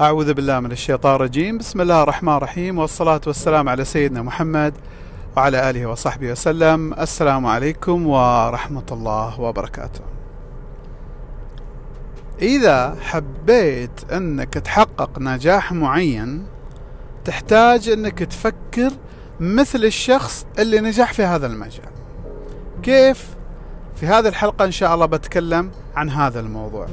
أعوذ بالله من الشيطان الرجيم. بسم الله الرحمن الرحيم والصلاة والسلام على سيدنا محمد وعلى آله وصحبه وسلم. السلام عليكم ورحمة الله وبركاته. إذا حبيت أنك تحقق نجاح معين تحتاج أنك تفكر مثل الشخص اللي نجح في هذا المجال. كيف؟ في هذه الحلقة إن شاء الله بتكلم عن هذا الموضوع.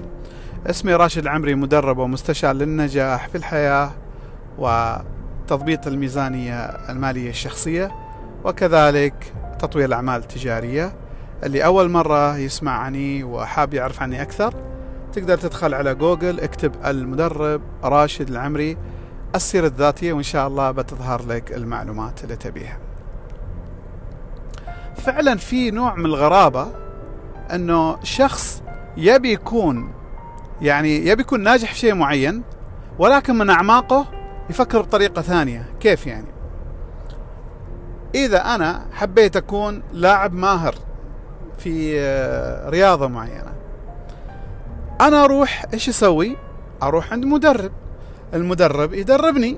اسمي راشد العمري مدرب ومستشار للنجاح في الحياة وتضبيط الميزانية المالية الشخصية وكذلك تطوير الأعمال التجارية. اللي أول مرة يسمع عني وحاب يعرف عني أكثر تقدر تدخل على جوجل اكتب المدرب راشد العمري السيرة الذاتية وإن شاء الله بتظهر لك المعلومات اللي تبيها. فعلا في نوع من الغرابة أنه شخص يبي يكون يعني يبي يكون ناجح في شيء معين ولكن من أعماقه يفكر بطريقة ثانية. كيف يعني؟ إذا أنا حبيت أكون لاعب ماهر في آه، رياضة معينة أنا أروح إيش أسوي؟ أروح عند مدرب. المدرب يدربني.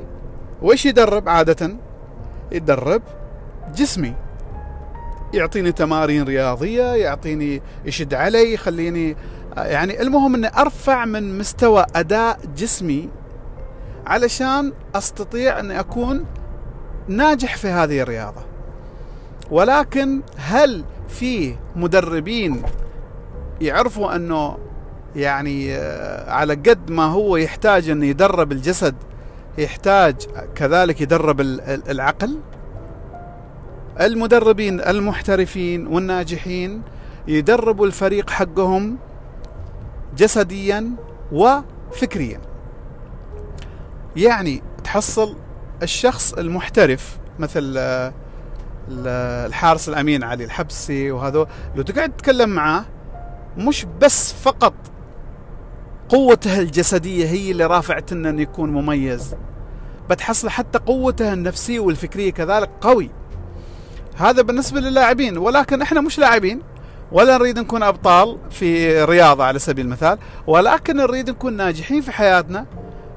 وإيش يدرب؟ عادة يدرب جسمي. يعطيني تمارين رياضية يعطيني يشد علي يخليني يعني المهم إني أرفع من مستوى أداء جسمي علشان أستطيع إني أكون ناجح في هذه الرياضة. ولكن هل في مدربين يعرفوا إنه يعني آه، على قد ما هو يحتاج إنه يدرب الجسد يحتاج كذلك يدرب العقل؟ المدربين المحترفين والناجحين يدربوا الفريق حقهم جسديا وفكريا. يعني تحصل الشخص المحترف مثل آه، الحارس الأمين علي الحبسي وهذا لو تقعد تتكلم معاه مش بس فقط قوته الجسدية هي اللي رافعت إنه يكون مميز بتحصل حتى قوته النفسية والفكرية كذلك قوي. هذا بالنسبة للاعبين ولكن إحنا مش لاعبين. ولا نريد نكون أبطال في رياضة على سبيل المثال ولكن نريد نكون ناجحين في حياتنا.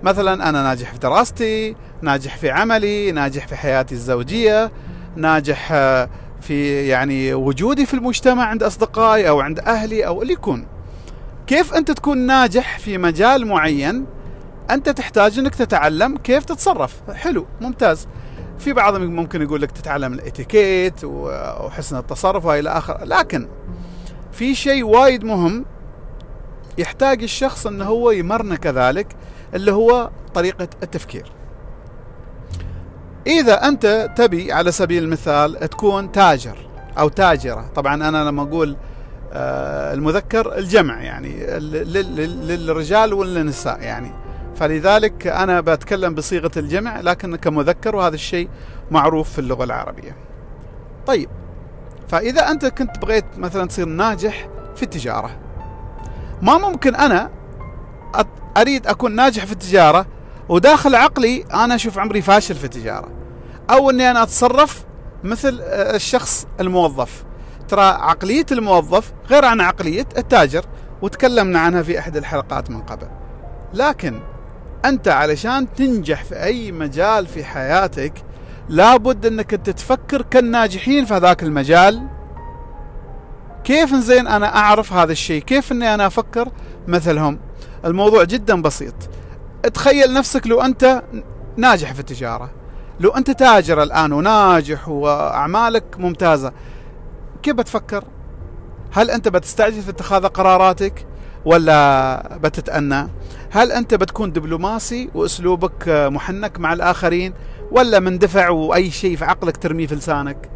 مثلا أنا ناجح في دراستي ناجح في عملي ناجح في حياتي الزوجية ناجح آه، في يعني وجودي في المجتمع عند أصدقائي أو عند أهلي أو اللي يكون. كيف أنت تكون ناجح في مجال معين؟ أنت تحتاج إنك تتعلم كيف تتصرف. حلو ممتاز. في بعضهم ممكن يقول لك تتعلم الاتيكيت وحسن التصرف وإلى اخره لكن في شيء وايد مهم يحتاج الشخص إنه هو يمرنه كذلك اللي هو طريقة التفكير. إذا أنت تبي على سبيل المثال تكون تاجر أو تاجرة طبعا أنا لما أقول آه، المذكر الجمع يعني للرجال وللنساء يعني. فلذلك أنا بتكلم بصيغة الجمع لكن كمذكر وهذا الشيء معروف في اللغة العربية. طيب فإذا أنت كنت بغيت مثلا تصير ناجح في التجارة ما ممكن أنا أريد أكون ناجح في التجارة وداخل عقلي أنا أشوف عمري فاشل في التجارة أو إني أنا أتصرف مثل آه، الشخص الموظف. ترى عقلية الموظف غير عن عقلية التاجر وتكلمنا عنها في احد الحلقات من قبل. لكن أنت علشان تنجح في أي مجال في حياتك لابد أنك أنت تفكر كالناجحين في هذاك المجال. كيف زين أنا أعرف هذا الشيء؟ كيف إني أنا أفكر مثلهم؟ الموضوع جدا بسيط. تخيل نفسك لو أنت ناجح في التجارة. لو أنت تاجر الآن وناجح وأعمالك ممتازة كيف بتفكر؟ هل أنت بتستعجل في اتخاذ قراراتك ولا بتتأنى؟ هل أنت بتكون دبلوماسي وأسلوبك محنك مع الآخرين ولا مندفع وأي شيء في عقلك ترميه في لسانك؟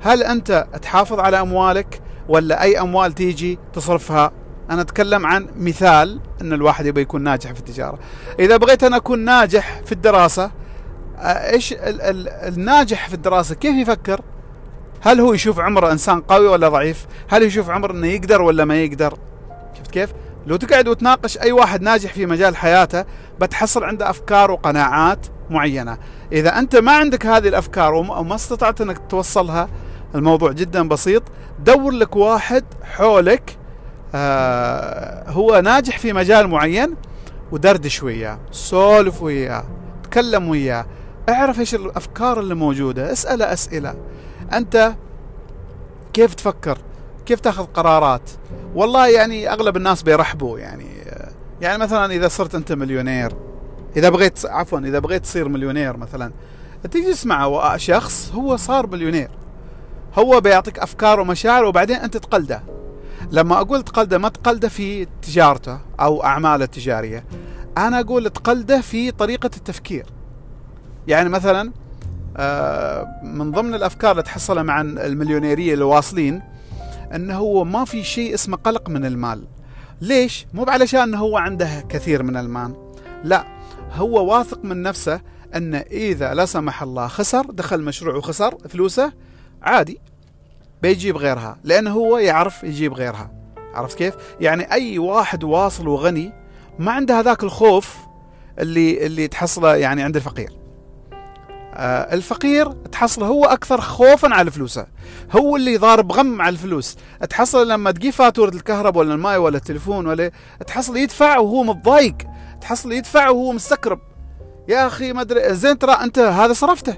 هل أنت تحافظ على أموالك ولا أي أموال تيجي تصرفها؟ أنا أتكلم عن مثال أن الواحد يبغى يكون ناجح في التجارة. إذا بغيت أنا أكون ناجح في الدراسة إيش ال ال الناجح في الدراسة كيف يفكر؟ هل هو يشوف عمره إنسان قوي ولا ضعيف؟ هل يشوف عمره أنه يقدر ولا ما يقدر؟ شفت كيف؟ لو تقعد وتناقش أي واحد ناجح في مجال حياته بتحصل عنده أفكار وقناعات معينة. إذا أنت ما عندك هذه الأفكار وما استطعت إنك توصلها الموضوع جدا بسيط. دور لك واحد حولك آه هو ناجح في مجال معين ودردش وياه سولف وياه تكلم وياه اعرف إيش الأفكار اللي موجودة اسأله أسئلة. أنت كيف تفكر؟ كيف تأخذ قرارات؟ والله يعني أغلب الناس بيرحبوا يعني. يعني مثلا إذا صرت أنت مليونير إذا بغيت عفوا إذا بغيت تصير مليونير مثلا تجلس مع شخص هو صار مليونير. هو بيعطيك أفكار ومشاعر وبعدين أنت تقلده. لما أقول تقلده ما تقلده في تجارته أو أعماله التجارية. أنا أقول تقلده في طريقة التفكير. يعني مثلا آه، من ضمن الأفكار اللي تحصلها مع المليونيرية اللي واصلين أنه هو ما في شيء اسمه قلق من المال. ليش؟ مو علشان هو عنده كثير من المال. لا هو واثق من نفسه أن إذا لا سمح الله خسر دخل مشروع وخسر فلوسه عادي بيجيب غيرها. لأنه هو يعرف يجيب غيرها. عرفت كيف؟ يعني أي واحد واصل وغني ما عنده هذاك الخوف اللي اللي تحصله يعني عند الفقير. الفقير تحصله هو أكثر خوفا على فلوسه هو اللي ضارب غم على الفلوس. تحصل لما تجي فاتورة الكهرباء ولا الماء ولا التليفون ولا تحصل يدفع وهو متضايق. تحصل يدفع وهو مستكرب. يا أخي ما أدري زين ترى أنت هذا صرفته.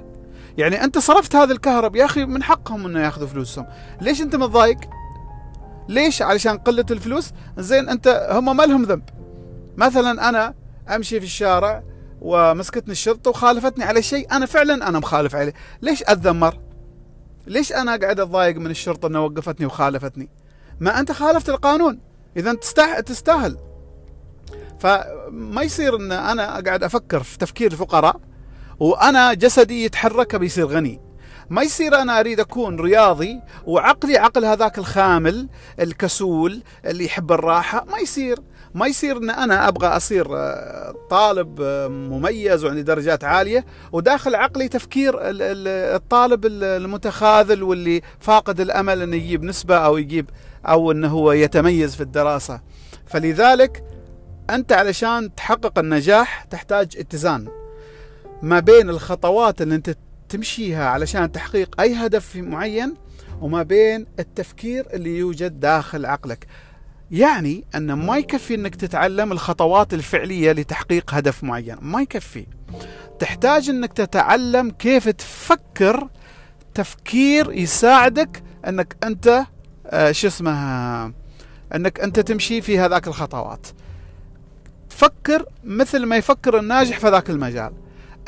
يعني أنت صرفت هذا الكهرب يا أخي من حقهم إنه ياخذوا فلوسهم. ليش أنت متضايق؟ ليش؟ علشان قلة الفلوس؟ زين أنت هم ما لهم ذنب. مثلا أنا أمشي في الشارع ومسكتني الشرطة وخالفتني على شيء أنا فعلا أنا مخالف عليه. ليش أتذمر؟ ليش أنا قاعد اتضايق من الشرطة إنها وقفتني وخالفتني؟ ما أنت خالفت القانون. اذا تستاهل. فما يصير إن أنا قاعد أفكر في تفكير الفقراء وأنا جسدي يتحرك بيصير غني. ما يصير أنا أريد أكون رياضي وعقلي عقل هذاك الخامل الكسول اللي يحب الراحة ما يصير. ما يصير إن أنا أبغى أصير آه، طالب آه، مميز وعندي درجات عالية وداخل عقلي تفكير الطالب المتخاذل واللي فاقد الأمل إنه يجيب نسبة أو يجيب أو إنه هو يتميز في الدراسة. فلذلك أنت علشان تحقق النجاح تحتاج اتزان ما بين الخطوات اللي أنت تمشيها علشان تحقيق أي هدف معين وما بين التفكير اللي يوجد داخل عقلك. يعني أن ما يكفي أنك تتعلم الخطوات الفعلية لتحقيق هدف معين. ما يكفي. تحتاج أنك تتعلم كيف تفكر تفكير يساعدك أنك أنت آه شو اسمه أنك أنت تمشي في هذاك الخطوات. فكر مثل ما يفكر الناجح في ذاك المجال.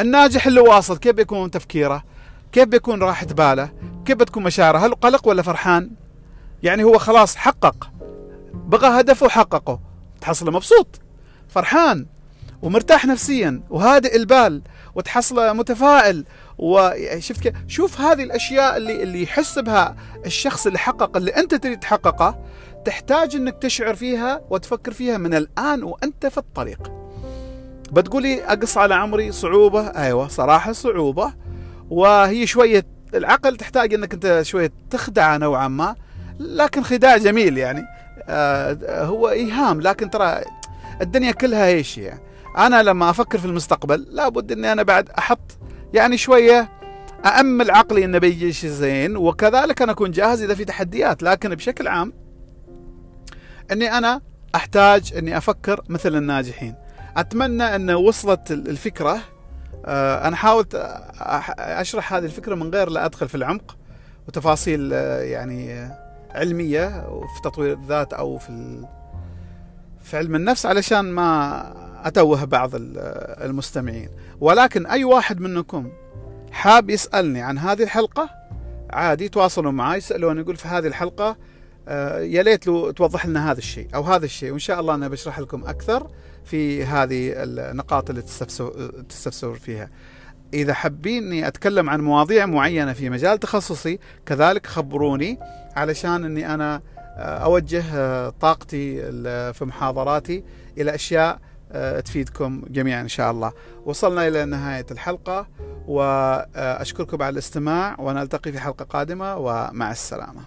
الناجح اللي واصل كيف بيكون تفكيره؟ كيف بيكون راحة باله؟ كيف بتكون مشاعره؟ هل قلق ولا فرحان؟ يعني هو خلاص حقق بغى هدفه وحققه تحصله مبسوط فرحان ومرتاح نفسيا وهادئ البال وتحصله متفائل وشفت كيف؟ شوف هذه الأشياء اللي اللي يحس بها الشخص اللي حقق اللي أنت تريد تحققه تحتاج إنك تشعر فيها وتفكر فيها من الآن وأنت في الطريق. بتقولي أقص على عمري صعوبة؟ أيوه صراحة صعوبة. وهي شوية العقل تحتاج إنك أنت شوية تخدعه نوعا ما. لكن خداع جميل يعني. آه هو إيهام لكن ترى الدنيا كلها إيش يعني؟ أنا لما أفكر في المستقبل لابد إني أنا بعد أحط يعني شوية أأمل عقلي إنه بيجي شيء زين. وكذلك أنا أكون جاهز إذا في تحديات. لكن بشكل عام إني أنا أحتاج إني أفكر مثل الناجحين. أتمنى أن وصلت الفكرة. آه، أنا حاولت أشرح هذه الفكرة من غير لا أدخل في العمق وتفاصيل آه، يعني علمية في تطوير الذات أو في في علم النفس علشان ما أتوه بعض المستمعين. ولكن أي واحد منكم حاب يسألني عن هذه الحلقة عادي تواصلوا معي يسالوني يقول في هذه الحلقة آه، يا ليت لو توضح لنا هذا الشيء أو هذا الشيء وإن شاء الله أنا بشرح لكم أكثر. في هذه النقاط اللي تستفسر فيها. إذا حابين أتكلم عن مواضيع معينة في مجال تخصصي كذلك خبروني علشان أني أنا آه، أوجه آه، طاقتي في محاضراتي إلى أشياء تفيدكم جميعا إن شاء الله. وصلنا إلى نهاية الحلقة وأشكركم على الاستماع ونلتقي في حلقة قادمة ومع السلامة.